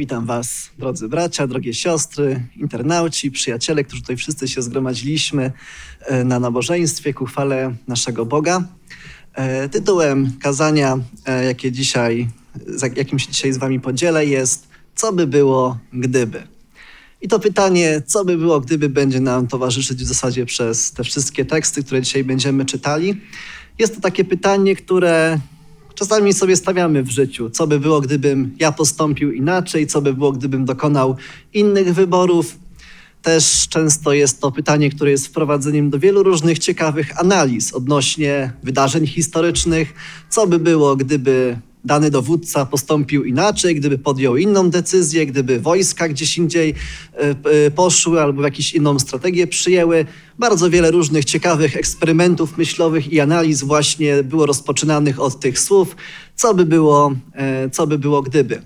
Witam Was, drodzy bracia, drogie siostry, internauci, przyjaciele, którzy tutaj wszyscy się zgromadziliśmy e, na nabożeństwie ku chwale naszego Boga. E, Tytułem kazania, e, jakie dzisiaj, jakim się dzisiaj z Wami podzielę, jest Co by było, gdyby? I to pytanie, co by było, gdyby będzie nam towarzyszyć w zasadzie przez te wszystkie teksty, które dzisiaj będziemy czytali. Jest to takie pytanie, które czasami sobie stawiamy w życiu. Co by było, gdybym ja postąpił inaczej? Co by było, gdybym dokonał innych wyborów? Też często jest to pytanie, które jest wprowadzeniem do wielu różnych ciekawych analiz odnośnie wydarzeń historycznych. Co by było, gdyby dany dowódca postąpił inaczej, gdyby podjął inną decyzję, gdyby wojska gdzieś indziej e, e, poszły albo jakąś inną strategię przyjęły. Bardzo wiele różnych ciekawych eksperymentów myślowych i analiz właśnie było rozpoczynanych od tych słów, co by było, e, co by było gdyby.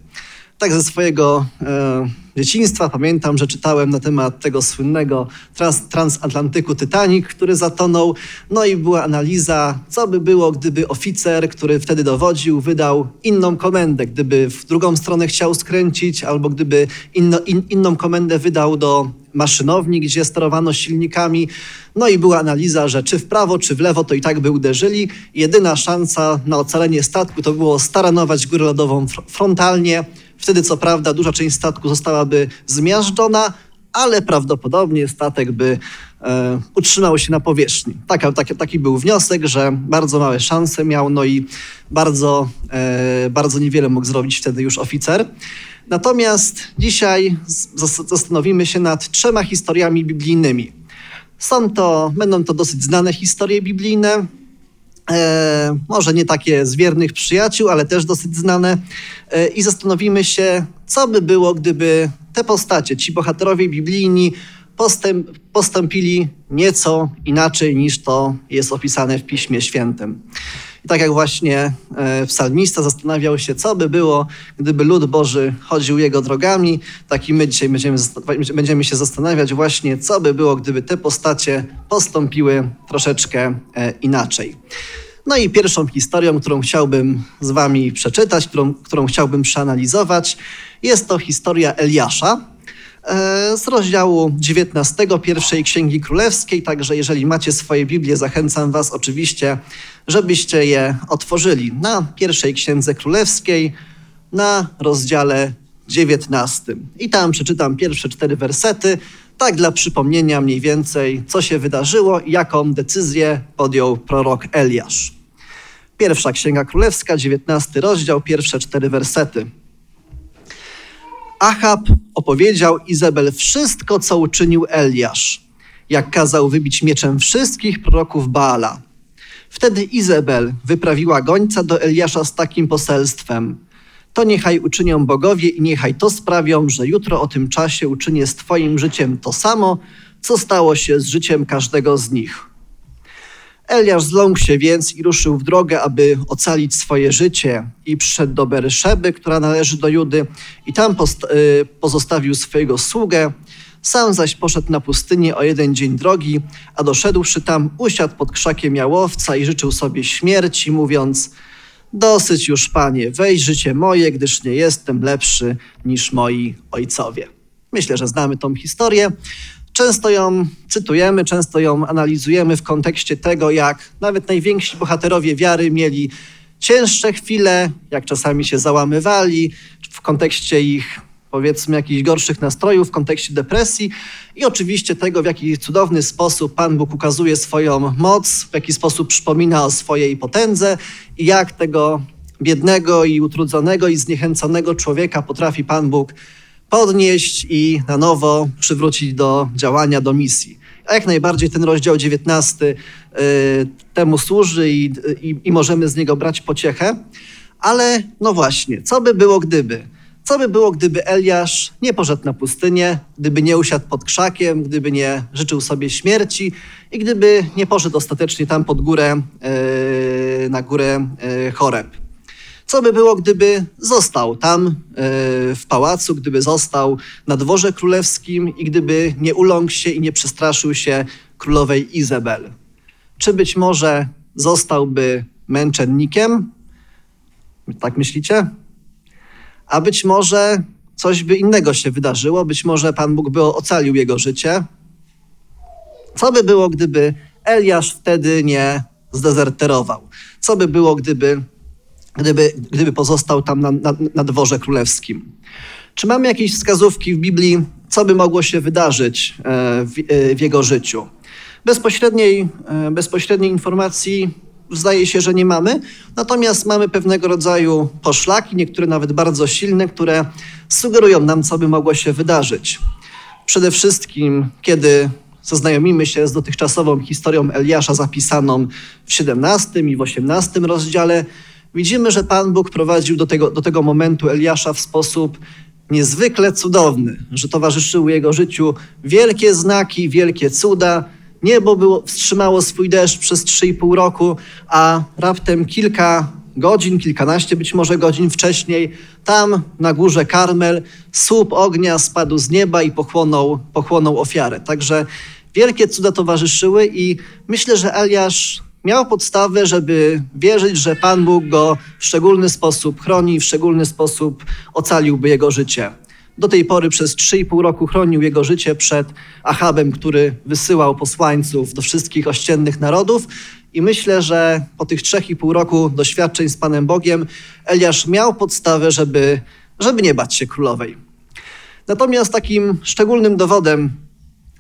Tak ze swojego dzieciństwa pamiętam, że czytałem na temat tego słynnego trans, transatlantyku Titanic, który zatonął. No i była analiza, co by było, gdyby oficer, który wtedy dowodził, wydał inną komendę, gdyby w drugą stronę chciał skręcić, albo gdyby inno, in, inną komendę wydał do maszynowni, gdzie sterowano silnikami. No i była analiza, że czy w prawo, czy w lewo, to i tak by uderzyli. Jedyna szansa na ocalenie statku to było staranować górę lodową fr- frontalnie. Wtedy, co prawda, duża część statku zostałaby zmiażdżona, ale prawdopodobnie statek by e, utrzymał się na powierzchni. Taka, taki, taki był wniosek, że bardzo małe szanse miał, no i bardzo, e, bardzo niewiele mógł zrobić wtedy już oficer. Natomiast dzisiaj zas- zastanowimy się nad trzema historiami biblijnymi. Są to, będą to dosyć znane historie biblijne, E, może nie takie z wiernych przyjaciół, ale też dosyć znane. E, I zastanowimy się, co by było, gdyby te postacie, ci bohaterowie biblijni, postęp, postąpili nieco inaczej niż to jest opisane w Piśmie Świętym. I tak jak właśnie e, psalmista zastanawiał się, co by było, gdyby lud Boży chodził jego drogami, tak i my dzisiaj będziemy, będziemy się zastanawiać właśnie, co by było, gdyby te postacie postąpiły troszeczkę e, inaczej. No i pierwszą historią, którą chciałbym z wami przeczytać, którą, którą chciałbym przeanalizować, jest to historia Eliasza e, z rozdziału 19 pierwszej Księgi Królewskiej. Także jeżeli macie swoje Biblię, zachęcam was oczywiście, żebyście je otworzyli na pierwszej Księdze Królewskiej, na rozdziale 19. I tam przeczytam pierwsze cztery wersety, tak dla przypomnienia mniej więcej, co się wydarzyło i jaką decyzję podjął prorok Eliasz. Pierwsza Księga Królewska, 19 rozdział, pierwsze cztery wersety. Achab opowiedział Izabel wszystko, co uczynił Eliasz, jak kazał wybić mieczem wszystkich proroków Baala. Wtedy Izabel wyprawiła gońca do Eliasza z takim poselstwem. To niechaj uczynią bogowie i niechaj to sprawią, że jutro o tym czasie uczynię z twoim życiem to samo, co stało się z życiem każdego z nich. Eliasz zląkł się więc i ruszył w drogę, aby ocalić swoje życie i przyszedł do Beryszeby, która należy do Judy i tam y, pozostawił swojego sługę. Sam zaś poszedł na pustynię o jeden dzień drogi, a doszedłszy tam, usiadł pod krzakiem jałowca i życzył sobie śmierci, mówiąc Dosyć już, panie, weź życie moje, gdyż nie jestem lepszy niż moi ojcowie. Myślę, że znamy tą historię. Często ją cytujemy, często ją analizujemy w kontekście tego, jak nawet najwięksi bohaterowie wiary mieli cięższe chwile, jak czasami się załamywali, w kontekście ich powiedzmy jakichś gorszych nastrojów, w kontekście depresji i oczywiście tego, w jaki cudowny sposób Pan Bóg ukazuje swoją moc, w jaki sposób przypomina o swojej potędze i jak tego biednego i utrudzonego i zniechęconego człowieka potrafi Pan Bóg podnieść i na nowo przywrócić do działania, do misji. A jak najbardziej ten rozdział 19 y, temu służy i, i, i możemy z niego brać pociechę. Ale no właśnie, co by było gdyby? Co by było, gdyby Eliasz nie poszedł na pustynię, gdyby nie usiadł pod krzakiem, gdyby nie życzył sobie śmierci i gdyby nie poszedł ostatecznie tam pod górę, yy, na górę yy, Choreb? Co by było, gdyby został tam yy, w pałacu, gdyby został na dworze królewskim i gdyby nie uląkł się i nie przestraszył się królowej Izabel? Czy być może zostałby męczennikiem? Tak myślicie? A być może coś by innego się wydarzyło. Być może Pan Bóg by ocalił jego życie. Co by było, gdyby Eliasz wtedy nie zdezerterował? Co by było, gdyby, gdyby, gdyby pozostał tam na, na, na dworze królewskim? Czy mamy jakieś wskazówki w Biblii, co by mogło się wydarzyć w, w jego życiu? Bezpośredniej, bezpośredniej informacji zdaje się, że nie mamy. Natomiast mamy pewnego rodzaju poszlaki, niektóre nawet bardzo silne, które sugerują nam, co by mogło się wydarzyć. Przede wszystkim, kiedy zaznajomimy się z dotychczasową historią Eliasza zapisaną w 17 i w 18 rozdziale, widzimy, że Pan Bóg prowadził do tego, do tego momentu Eliasza w sposób niezwykle cudowny, że towarzyszyły jego życiu wielkie znaki, wielkie cuda, Niebo było, wstrzymało swój deszcz przez 3,5 roku, a raptem kilka godzin, kilkanaście być może godzin wcześniej, tam na górze Karmel słup ognia spadł z nieba i pochłonął, pochłonął ofiarę. Także wielkie cuda towarzyszyły i myślę, że Eliasz miał podstawę, żeby wierzyć, że Pan Bóg go w szczególny sposób chroni, w szczególny sposób ocaliłby jego życie. Do tej pory przez 3,5 roku chronił jego życie przed Achabem, który wysyłał posłańców do wszystkich ościennych narodów. I myślę, że po tych 3,5 roku doświadczeń z Panem Bogiem Eliasz miał podstawę, żeby, żeby nie bać się królowej. Natomiast takim szczególnym dowodem,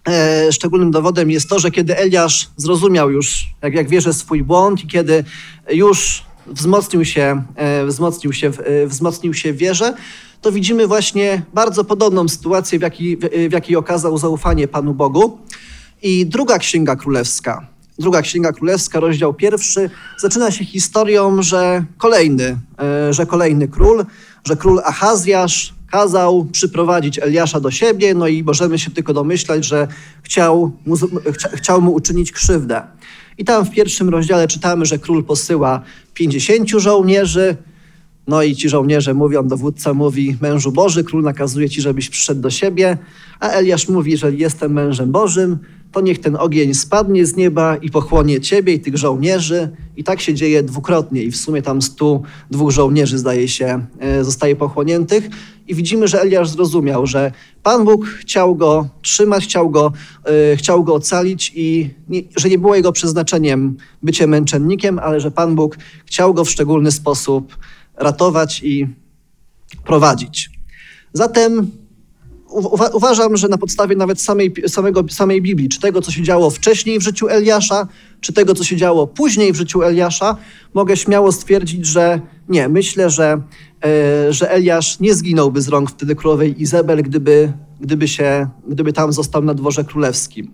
e, szczególnym dowodem jest to, że kiedy Eliasz zrozumiał już, jak, jak wierzę, swój błąd i kiedy już wzmocnił się, e, wzmocnił się, e, wzmocnił się w wierze, to widzimy właśnie bardzo podobną sytuację, w jakiej, w jakiej okazał zaufanie Panu Bogu. I druga Księga Królewska, druga Księga Królewska, rozdział pierwszy, zaczyna się historią, że kolejny, e, że kolejny król, że król Achazjasz kazał przyprowadzić Eliasza do siebie, no i możemy się tylko domyślać, że chciał mu, chciał mu uczynić krzywdę. I tam w pierwszym rozdziale czytamy, że król posyła 50 żołnierzy, no i ci żołnierze mówią, dowódca mówi, mężu Boży, król nakazuje ci, żebyś przyszedł do siebie, a Eliasz mówi, jeżeli jestem mężem Bożym, to niech ten ogień spadnie z nieba i pochłonie ciebie i tych żołnierzy. I tak się dzieje dwukrotnie i w sumie tam stu dwóch żołnierzy, zdaje się, e, zostaje pochłoniętych. I widzimy, że Eliasz zrozumiał, że Pan Bóg chciał go trzymać, chciał go, yy, chciał go ocalić i nie, że nie było jego przeznaczeniem bycie męczennikiem, ale że Pan Bóg chciał go w szczególny sposób ratować i prowadzić. Zatem uwa uważam, że na podstawie nawet samej, samego, samej Biblii, czy tego, co się działo wcześniej w życiu Eliasza, czy tego, co się działo później w życiu Eliasza, mogę śmiało stwierdzić, że nie, myślę, że, e, że Eliasz nie zginąłby z rąk wtedy królowej Izabel, gdyby, gdyby, się, gdyby tam został na dworze królewskim.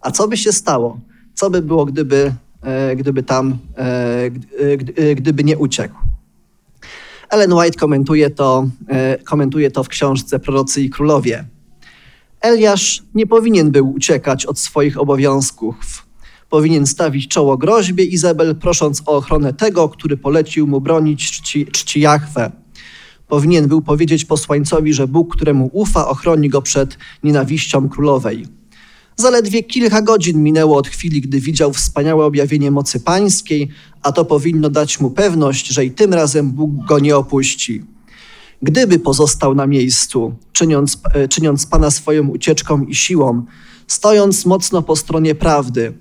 A co by się stało? Co by było, gdyby, e, gdyby tam, e, gdyby nie uciekł? Ellen White komentuje to, e, komentuje to w książce Prorocy i Królowie. Eliasz nie powinien był uciekać od swoich obowiązków. Powinien stawić czoło groźbie Izabel, prosząc o ochronę tego, który polecił mu bronić czci, czci. Powinien był powiedzieć posłańcowi, że Bóg, któremu ufa, ochroni go przed nienawiścią królowej. Zaledwie kilka godzin minęło od chwili, gdy widział wspaniałe objawienie mocy pańskiej, a to powinno dać mu pewność, że i tym razem Bóg go nie opuści. Gdyby pozostał na miejscu, czyniąc, e, czyniąc Pana swoją ucieczką i siłą, stojąc mocno po stronie prawdy,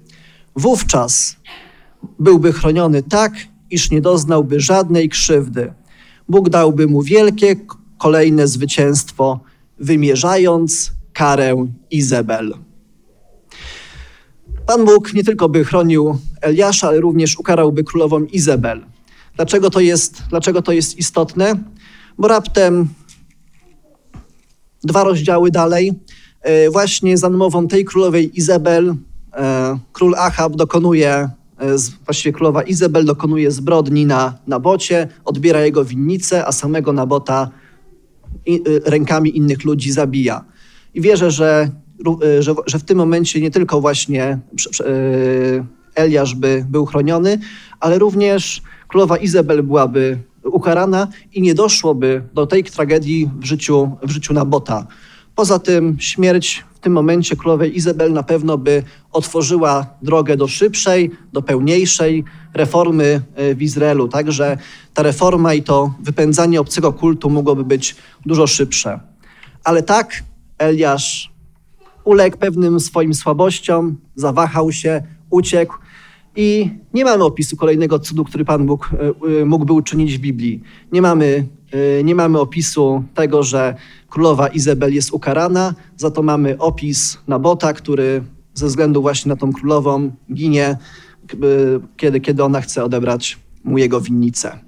wówczas byłby chroniony tak, iż nie doznałby żadnej krzywdy. Bóg dałby mu wielkie kolejne zwycięstwo, wymierzając karę Izabel. Pan Bóg nie tylko by chronił Eliasza, ale również ukarałby królową Izabel. Dlaczego to jest, dlaczego to jest istotne? Bo raptem dwa rozdziały dalej, e, właśnie za namową tej królowej Izabel, e, król Achab dokonuje, e, właściwie królowa Izabel dokonuje zbrodni na Nabocie, odbiera jego winnicę, a samego Nabota rękami innych ludzi zabija. I wierzę, że że, że w tym momencie nie tylko właśnie y, Eliasz by był chroniony, ale również królowa Izabel byłaby ukarana i nie doszłoby do tej tragedii w życiu, w życiu Nabota. Poza tym śmierć w tym momencie królowej Izabel na pewno by otworzyła drogę do szybszej, do pełniejszej reformy y, w Izraelu. Także ta reforma i to wypędzanie obcego kultu mogłoby być dużo szybsze. Ale tak Eliasz uległ pewnym swoim słabościom, zawahał się, uciekł. I nie mamy opisu kolejnego cudu, który Pan Bóg e, e, mógłby uczynić w Biblii. Nie mamy, e, nie mamy opisu tego, że królowa Izabel jest ukarana, za to mamy opis Nabota, który ze względu właśnie na tą królową ginie, kiedy, kiedy ona chce odebrać mu jego winnicę.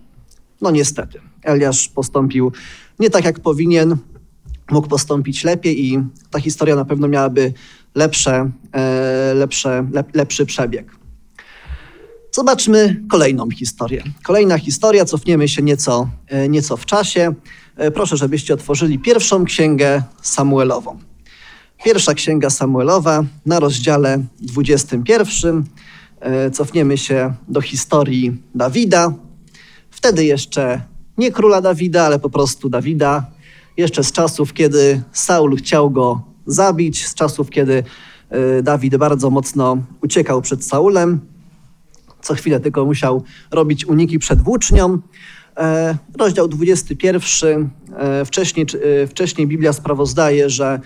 No niestety, Eliasz postąpił nie tak, jak powinien, mógł postąpić lepiej i ta historia na pewno miałaby lepsze, lepsze, lepszy przebieg. Zobaczmy kolejną historię. Kolejna historia, cofniemy się nieco, e, nieco w czasie. E, proszę, żebyście otworzyli pierwszą księgę Samuelową. Pierwsza księga Samuelowa na rozdziale 21. E, cofniemy się do historii Dawida. Wtedy jeszcze nie króla Dawida, ale po prostu Dawida. Jeszcze z czasów, kiedy Saul chciał go zabić, z czasów, kiedy Dawid bardzo mocno uciekał przed Saulem co chwilę tylko musiał robić uniki przed włócznią. E, rozdział 21. E, wcześniej, e, wcześniej Biblia sprawozdaje, że,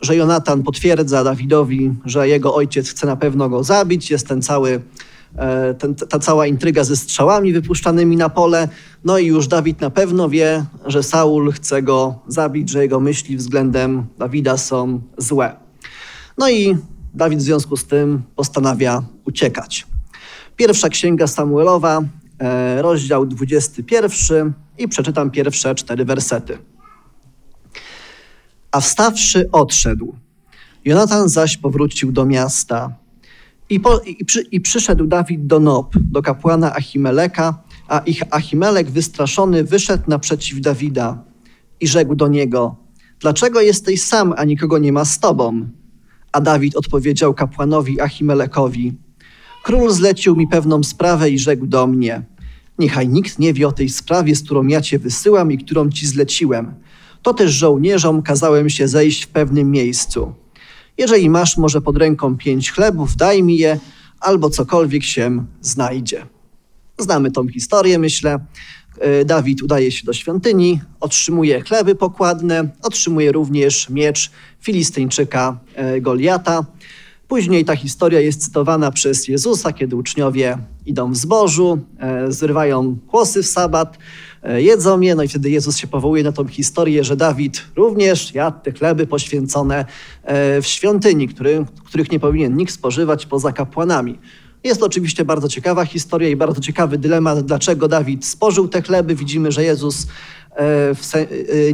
że Jonatan potwierdza Dawidowi, że jego ojciec chce na pewno go zabić. Jest ten cały, ten, ta cała intryga ze strzałami wypuszczanymi na pole. No i już Dawid na pewno wie, że Saul chce go zabić, że jego myśli względem Dawida są złe. No i Dawid w związku z tym postanawia uciekać. Pierwsza księga Samuelowa, e, rozdział 21 i przeczytam pierwsze cztery wersety. A wstawszy odszedł. Jonatan zaś powrócił do miasta. I, po, i, przy, I, przyszedł Dawid do Nob, do kapłana Achimeleka, a ich Achimelek wystraszony wyszedł naprzeciw Dawida i rzekł do niego: Dlaczego jesteś sam, a nikogo nie ma z tobą? A Dawid odpowiedział kapłanowi Achimelekowi: Król zlecił mi pewną sprawę i rzekł do mnie: Niechaj nikt nie wie o tej sprawie, z którą ja cię wysyłam i którą ci zleciłem. To też żołnierzom kazałem się zejść w pewnym miejscu. Jeżeli masz może pod ręką pięć chlebów, daj mi je, albo cokolwiek się znajdzie. Znamy tą historię, myślę. E, Dawid udaje się do świątyni, otrzymuje chleby pokładne, otrzymuje również miecz Filistyńczyka e, Goliata. Później ta historia jest cytowana przez Jezusa, kiedy uczniowie idą w zbożu, e, zrywają kłosy w sabat, e, jedzą je, no i wtedy Jezus się powołuje na tą historię, że Dawid również jadł te chleby poświęcone e, w świątyni, który, których nie powinien nikt spożywać poza kapłanami. Jest to oczywiście bardzo ciekawa historia i bardzo ciekawy dylemat, dlaczego Dawid spożył te chleby. Widzimy, że Jezus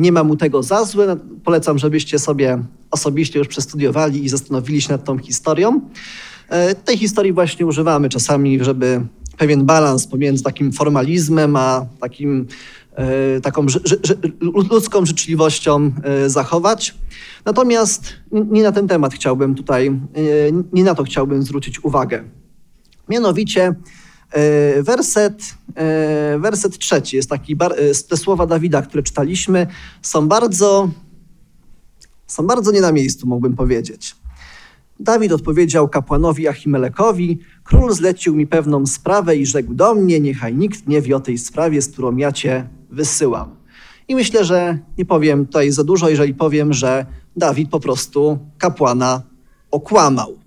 nie ma mu tego za złe. Polecam, żebyście sobie osobiście już przestudiowali i zastanowili się nad tą historią. E, tej historii właśnie używamy czasami, żeby pewien balans pomiędzy takim formalizmem a takim, e, taką ludzką życzliwością e, zachować. Natomiast nie na ten temat chciałbym tutaj, nie na to chciałbym zwrócić uwagę. Mianowicie werset, werset trzeci jest taki, te słowa Dawida, które czytaliśmy, są bardzo są bardzo nie na miejscu, mógłbym powiedzieć. Dawid odpowiedział kapłanowi Achimelekowi, król zlecił mi pewną sprawę i rzekł do mnie, niechaj nikt nie wie o tej sprawie, z którą ja cię wysyłam. I myślę, że nie powiem tutaj za dużo, jeżeli powiem, że Dawid po prostu kapłana okłamał.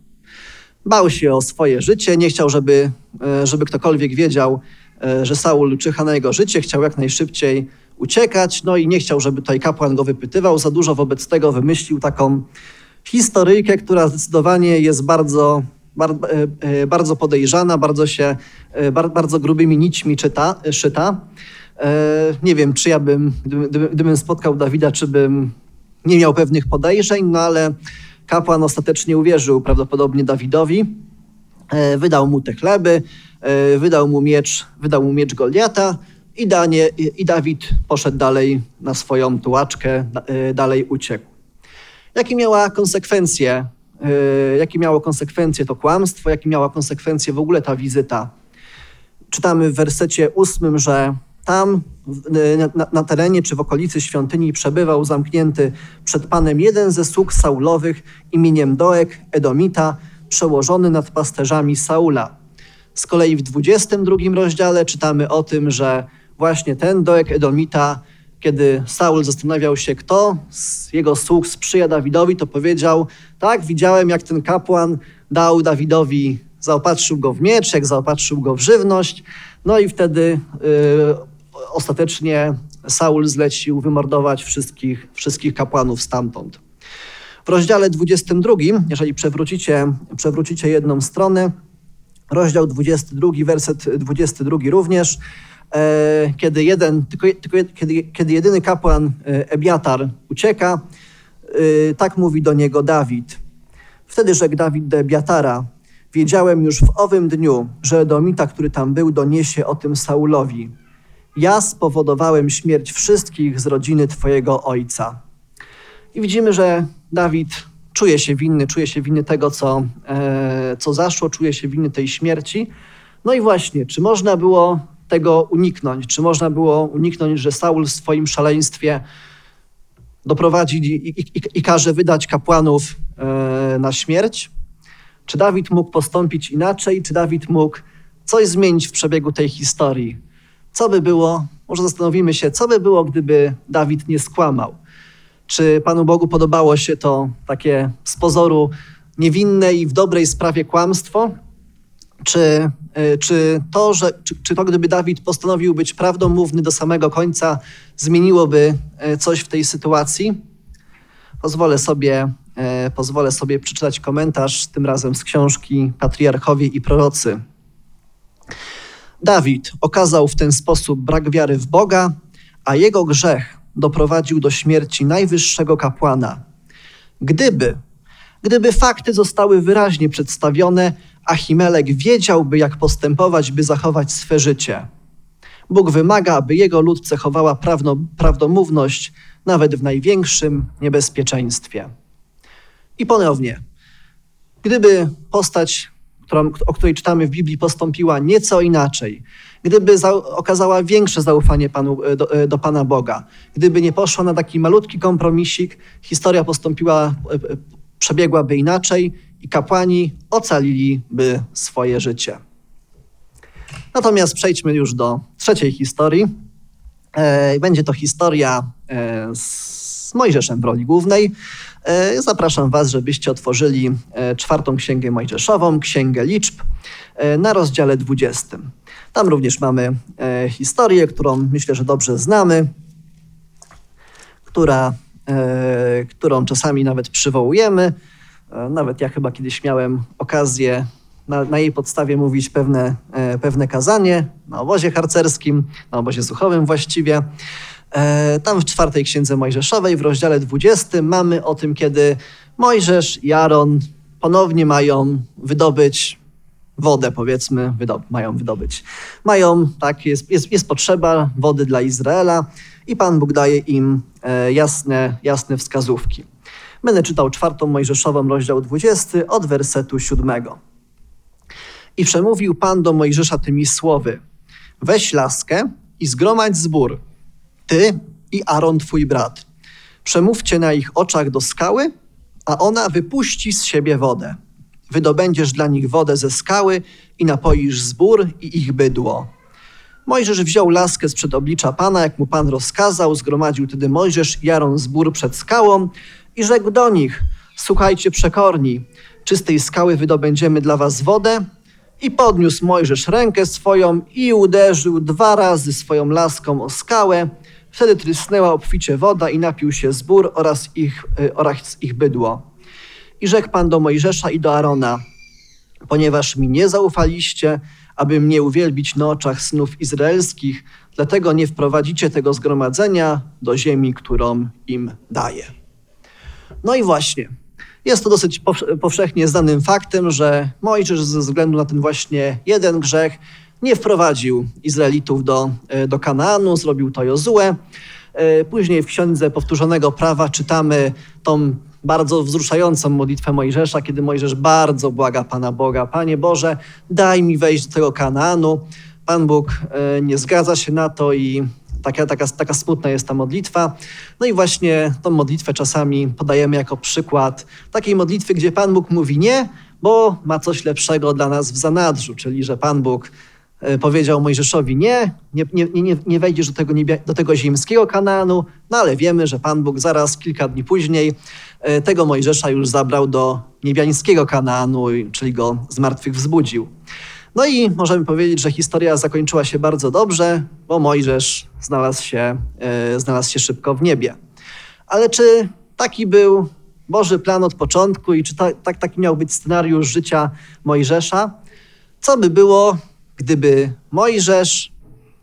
Bał się o swoje życie, nie chciał, żeby, e, żeby ktokolwiek wiedział, e, że Saul czyha na jego życie, chciał jak najszybciej uciekać, no i nie chciał, żeby tutaj kapłan go wypytywał za dużo, wobec tego wymyślił taką historyjkę, która zdecydowanie jest bardzo, e, bardzo podejrzana, bardzo się, bardzo grubymi nićmi czyta, szyta. Nie wiem, czy ja bym, gdybym, gdybym spotkał Dawida, czy bym nie miał pewnych podejrzeń, no ale kapłan ostatecznie uwierzył prawdopodobnie Dawidowi, wydał mu te chleby, wydał mu miecz, wydał mu miecz Goliata, i, Danie, I Dawid poszedł dalej na swoją tułaczkę, y, dalej uciekł. Jakie miała konsekwencje? Jakie miało konsekwencje to kłamstwo? Jakie miała konsekwencje w ogóle ta wizyta? Czytamy w wersecie ósmym, że tam y, na, na, terenie czy w okolicy świątyni przebywał zamknięty przed Panem jeden ze sług Saulowych imieniem Doek, Edomita, przełożony nad pasterzami Saula. Z kolei w 22 rozdziale czytamy o tym, że właśnie ten Doeg Edomita kiedy Saul zastanawiał się, kto z jego sług sprzyja Dawidowi, to powiedział: Tak, widziałem, jak ten kapłan dał Dawidowi, zaopatrzył go w miecz, jak zaopatrzył go w żywność. No i wtedy y, ostatecznie Saul zlecił wymordować wszystkich, wszystkich kapłanów stamtąd. W rozdziale 22, jeżeli przewrócicie, przewrócicie jedną stronę, rozdział 22, werset 22 również, e, kiedy, jeden, tylko, tylko, kiedy, kiedy jedyny kapłan e, Ebiatar ucieka, e, tak mówi do niego Dawid. Wtedy rzekł Dawid do Ebiatara, wiedziałem już w owym dniu, że Edomita, który tam był, doniesie o tym Saulowi. Ja spowodowałem śmierć wszystkich z rodziny twojego ojca. I widzimy, że Dawid czuje się winny, czuje się winny tego, co, e, co zaszło, czuje się winny tej śmierci. No i właśnie, czy można było tego uniknąć? Czy można było uniknąć, że Saul w swoim szaleństwie doprowadzi i, i, i, i każe wydać kapłanów e, na śmierć? Czy Dawid mógł postąpić inaczej? Czy Dawid mógł coś zmienić w przebiegu tej historii? Co by było, może zastanowimy się, co by było, gdyby Dawid nie skłamał? Czy Panu Bogu podobało się to takie z pozoru niewinne i w dobrej sprawie kłamstwo? Czy, y, czy, to, że, czy, czy to, gdyby Dawid postanowił być prawdomówny do samego końca, zmieniłoby y, coś w tej sytuacji? Pozwolę sobie, y, pozwolę sobie przeczytać komentarz, tym razem z książki Patriarchowie i Prorocy. Dawid okazał w ten sposób brak wiary w Boga, a jego grzech doprowadził do śmierci najwyższego kapłana. Gdyby, gdyby fakty zostały wyraźnie przedstawione, Achimelek wiedziałby, jak postępować, by zachować swe życie. Bóg wymaga, aby jego lud cechowała prawno, prawdomówność nawet w największym niebezpieczeństwie. I ponownie, gdyby postać którą, o której czytamy w Biblii, postąpiła nieco inaczej, gdyby za, okazała większe zaufanie Panu, e, do, e, do, Pana Boga, gdyby nie poszła na taki malutki kompromisik, historia postąpiła, e, przebiegłaby inaczej i kapłani ocaliliby swoje życie. Natomiast przejdźmy już do trzeciej historii. Będzie to historia z Mojżeszem w roli głównej. E, zapraszam Was, żebyście otworzyli e, czwartą księgę Mojżeszową, księgę liczb e, na rozdziale 20. Tam również mamy historię, którą myślę, że dobrze znamy, która, którą czasami nawet przywołujemy. Nawet ja chyba kiedyś miałem okazję na, na, jej podstawie mówić pewne, pewne kazanie na obozie harcerskim, na obozie suchowym właściwie. E, tam w czwartej księdze Mojżeszowej, w rozdziale 20, mamy o tym, kiedy Mojżesz i Aaron ponownie mają wydobyć wodę, powiedzmy, mają wydobyć. Mają, tak, jest, jest, jest potrzeba wody dla Izraela i Pan Bóg daje im e, jasne, jasne wskazówki. Będę czytał czwartą Mojżeszową, rozdział 20, od wersetu 7. I przemówił Pan do Mojżesza tymi słowy: Weź laskę i zgromadź zbór, ty i Aaron, twój brat. Przemówcie na ich oczach do skały, a ona wypuści z siebie wodę. Wydobędziesz dla nich wodę ze skały i napoisz zbór i ich bydło. Mojżesz wziął laskę sprzed oblicza Pana, jak mu Pan rozkazał, zgromadził wtedy Mojżesz i Aaron zbór przed skałą i rzekł do nich, słuchajcie przekorni, czy z tej skały wydobędziemy dla was wodę? I podniósł Mojżesz rękę swoją i uderzył dwa razy swoją laską o skałę Wtedy trysnęła obficie woda i napił się zbór oraz ich, y, oraz ich bydło. I rzekł Pan do Mojżesza i do Arona, ponieważ mi nie zaufaliście, aby mnie uwielbić na oczach synów izraelskich, dlatego nie wprowadzicie tego zgromadzenia do ziemi, którą im daję. No i właśnie, jest to dosyć powszechnie znanym faktem, że Mojżesz ze względu na ten właśnie jeden grzech nie wprowadził Izraelitów do, e, do Kanaanu, zrobił to Jozue. E, później w Księdze Powtórzonego Prawa czytamy tą bardzo wzruszającą modlitwę Mojżesza, kiedy Mojżesz bardzo błaga Pana Boga. Panie Boże, daj mi wejść do tego Kanaanu. Pan Bóg e, nie zgadza się na to i taka, taka, taka smutna jest ta modlitwa. No i właśnie tą modlitwę czasami podajemy jako przykład takiej modlitwy, gdzie Pan Bóg mówi nie, bo ma coś lepszego dla nas w zanadrzu, czyli że Pan Bóg powiedział Mojżeszowi: Nie, nie, nie, nie, nie wejdziesz do tego, niebie, do tego ziemskiego Kanaanu, no ale wiemy, że Pan Bóg zaraz, kilka dni później, e, tego Mojżesza już zabrał do niebiańskiego Kanaanu, czyli go z martwych wzbudził. No i możemy powiedzieć, że historia zakończyła się bardzo dobrze, bo Mojżesz znalazł się, e, znalazł się szybko w niebie. Ale czy taki był Boży plan od początku i czy ta, tak, taki miał być scenariusz życia Mojżesza? Co by było, gdyby Mojżesz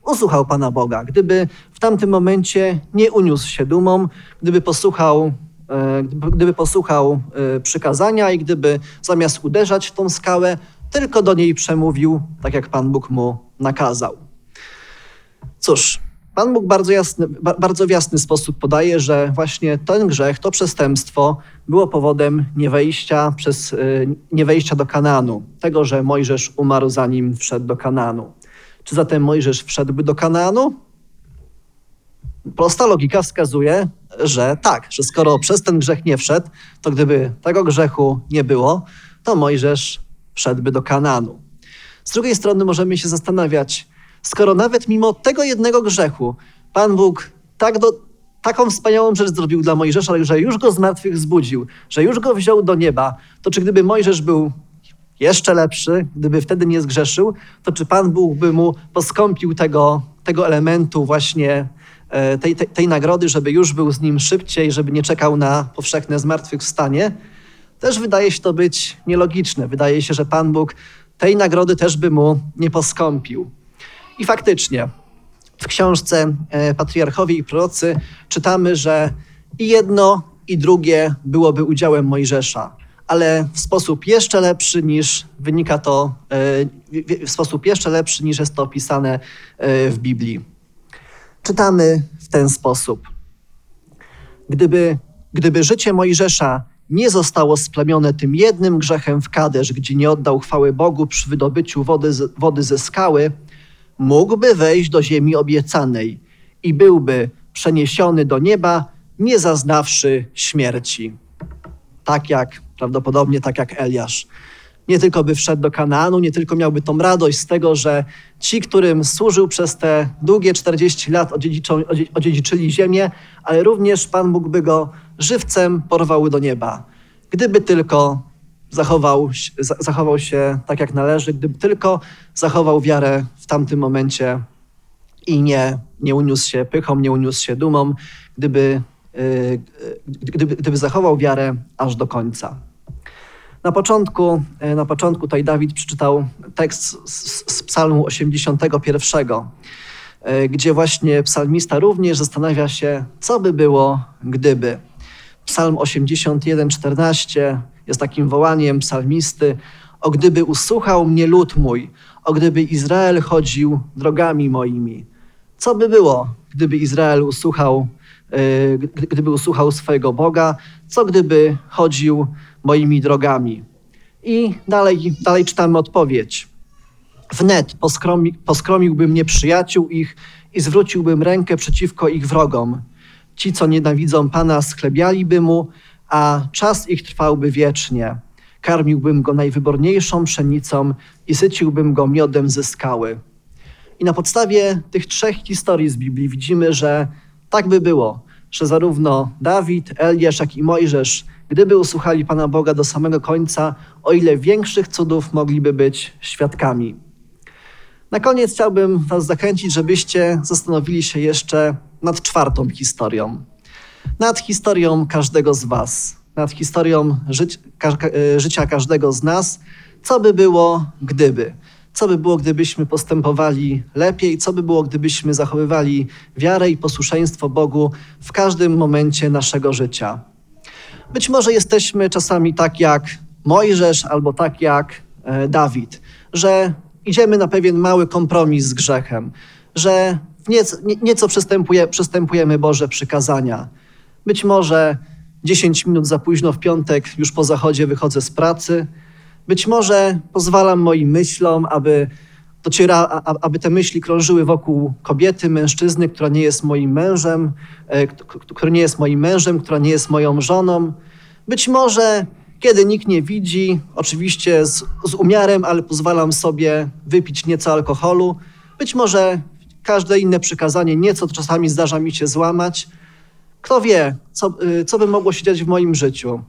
usłuchał Pana Boga, gdyby w tamtym momencie nie uniósł się dumą, gdyby posłuchał, e, gdyby posłuchał e, przykazania i gdyby zamiast uderzać w tą skałę, tylko do niej przemówił, tak jak Pan Bóg mu nakazał. Cóż, Pan Bóg bardzo, jasny, bardzo w jasny sposób podaje, że właśnie ten grzech, to przestępstwo było powodem niewejścia, przez, y, niewejścia do Kananu, tego, że Mojżesz umarł zanim wszedł do Kananu. Czy zatem Mojżesz wszedłby do Kananu? Prosta logika wskazuje, że tak, że skoro przez ten grzech nie wszedł, to gdyby tego grzechu nie było, to Mojżesz wszedłby do Kananu. Z drugiej strony możemy się zastanawiać, skoro nawet mimo tego jednego grzechu Pan Bóg tak do, taką wspaniałą rzecz zrobił dla Mojżesza, że już go z martwych zbudził, że już go wziął do nieba, to czy gdyby Mojżesz był jeszcze lepszy, gdyby wtedy nie zgrzeszył, to czy Pan Bóg by mu poskąpił tego, tego elementu właśnie e, tej, tej, tej nagrody, żeby już był z nim szybciej, żeby nie czekał na powszechne zmartwychwstanie? Też wydaje się to być nielogiczne. Wydaje się, że Pan Bóg tej nagrody też by mu nie poskąpił. I faktycznie w książce e, Patriarchowie i Prorocy czytamy, że i jedno, i drugie byłoby udziałem Mojżesza, ale w sposób jeszcze lepszy niż wynika to, e, w sposób jeszcze lepszy niż jest to opisane e, w Biblii. Czytamy w ten sposób. Gdyby, gdyby życie Mojżesza nie zostało splemione tym jednym grzechem w Kadesz, gdzie nie oddał chwały Bogu przy wydobyciu wody, wody ze skały, mógłby wejść do ziemi obiecanej i byłby przeniesiony do nieba, nie zaznawszy śmierci. Tak jak, prawdopodobnie tak jak Eliasz. Nie tylko by wszedł do Kanaanu, nie tylko miałby tą radość z tego, że ci, którym służył przez te długie 40 lat, odziedziczyli ziemię, ale również Pan Bóg by go żywcem porwał do nieba. Gdyby tylko zachował, zachował się tak, jak należy, gdyby tylko zachował wiarę w tamtym momencie i nie, nie uniósł się pychą, nie uniósł się dumą, gdyby, yy, gdyby, gdyby zachował wiarę aż do końca. Na początku, yy, na początku tutaj Dawid przeczytał tekst z, z psalmu 81, yy, gdzie właśnie psalmista również zastanawia się, co by było, gdyby. Psalm 81, 14 jest takim wołaniem psalmisty: O gdyby usłuchał mnie lud mój, o gdyby Izrael chodził drogami moimi. Co by było, gdyby Izrael usłuchał, e, gdyby usłuchał swojego Boga? Co gdyby chodził moimi drogami? I dalej, dalej czytamy odpowiedź. Wnet poskromi, poskromiłbym nieprzyjaciół ich i zwróciłbym rękę przeciwko ich wrogom. Ci, co nienawidzą Pana, sklebialiby mu, a czas ich trwałby wiecznie. Karmiłbym go najwyborniejszą pszenicą i syciłbym go miodem ze skały. I na podstawie tych trzech historii z Biblii widzimy, że tak by było, że zarówno Dawid, Eliasz, jak i Mojżesz, gdyby usłuchali Pana Boga do samego końca, o ile większych cudów mogliby być świadkami. Na koniec chciałbym Was zachęcić, żebyście zastanowili się jeszcze nad czwartą historią nad historią każdego z Was, nad historią żyć, ka, e, życia każdego z nas, co by było, gdyby. Co by było, gdybyśmy postępowali lepiej? Co by było, gdybyśmy zachowywali wiarę i posłuszeństwo Bogu w każdym momencie naszego życia? Być może jesteśmy czasami tak jak Mojżesz albo tak jak e, Dawid, że idziemy na pewien mały kompromis z grzechem, że nieco, nieco przystępuje, przystępujemy Boże przykazania, być może 10 minut za późno w piątek, już po zachodzie wychodzę z pracy. Być może pozwalam moim myślom, aby, dociera, aby te myśli krążyły wokół kobiety, mężczyzny, która nie jest moim mężem, e, który nie jest moim mężem, która nie jest moją żoną. Być może kiedy nikt nie widzi, oczywiście z, z umiarem, ale pozwalam sobie wypić nieco alkoholu. Być może każde inne przykazanie, nieco czasami zdarza mi się złamać. Kto wie, co, y, co by mogło się dziać w moim życiu?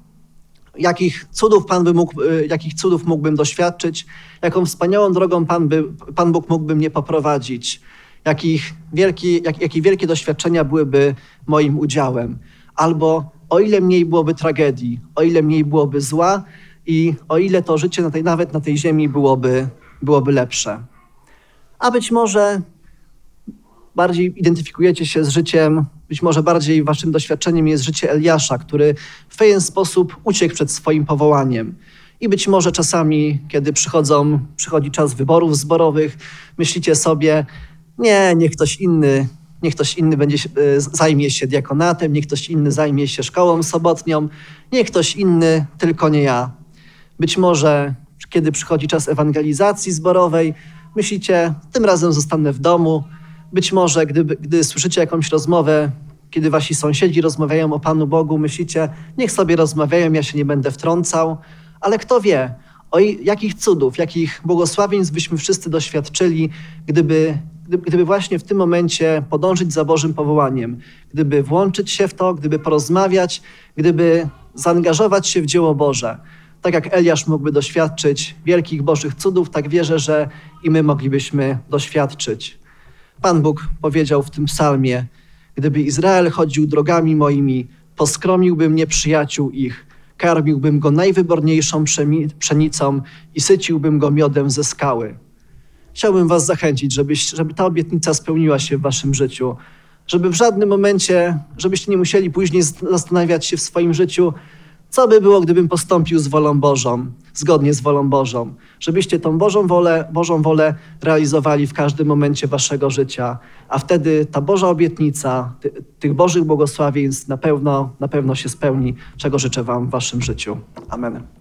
Jakich cudów, Pan by mógł, y, jakich cudów mógłbym doświadczyć? Jaką wspaniałą drogą Pan, by, Pan Bóg mógłby mnie poprowadzić? Jakich wielki, jak, jakie wielkie doświadczenia byłyby moim udziałem? Albo o ile mniej byłoby tragedii, o ile mniej byłoby zła i o ile to życie na tej, nawet na tej ziemi byłoby, byłoby lepsze. A być może bardziej identyfikujecie się z życiem, być może bardziej waszym doświadczeniem jest życie Eliasza, który w pewien sposób uciekł przed swoim powołaniem. I być może czasami, kiedy przychodzą, przychodzi czas wyborów zborowych, myślicie sobie, nie, niech ktoś inny, niech ktoś inny będzie, e, zajmie się diakonatem, niech ktoś inny zajmie się szkołą sobotnią, niech ktoś inny, tylko nie ja. Być może, kiedy przychodzi czas ewangelizacji zborowej, myślicie, tym razem zostanę w domu. Być może, gdy, gdy słyszycie jakąś rozmowę, kiedy wasi sąsiedzi rozmawiają o Panu Bogu, myślicie, niech sobie rozmawiają, ja się nie będę wtrącał. Ale kto wie, o jakich cudów, jakich błogosławieństw byśmy wszyscy doświadczyli, gdyby, gdyby właśnie w tym momencie podążyć za Bożym powołaniem, gdyby włączyć się w to, gdyby porozmawiać, gdyby zaangażować się w dzieło Boże. Tak jak Eliasz mógłby doświadczyć wielkich Bożych cudów, tak wierzę, że i my moglibyśmy doświadczyć. Pan Bóg powiedział w tym psalmie: Gdyby Izrael chodził drogami moimi, poskromiłbym nieprzyjaciół ich, karmiłbym go najwyborniejszą pszenicą i syciłbym go miodem ze skały. Chciałbym Was zachęcić, żebyś, żeby ta obietnica spełniła się w Waszym życiu, żeby w żadnym momencie, żebyście nie musieli później zastanawiać się w swoim życiu, co by było, gdybym postąpił z wolą Bożą, zgodnie z wolą Bożą. Żebyście tą Bożą wolę, Bożą wolę realizowali w każdym momencie waszego życia, a wtedy ta Boża obietnica, ty, tych Bożych błogosławieństw na pewno, na pewno się spełni, czego życzę wam w waszym życiu. Amen.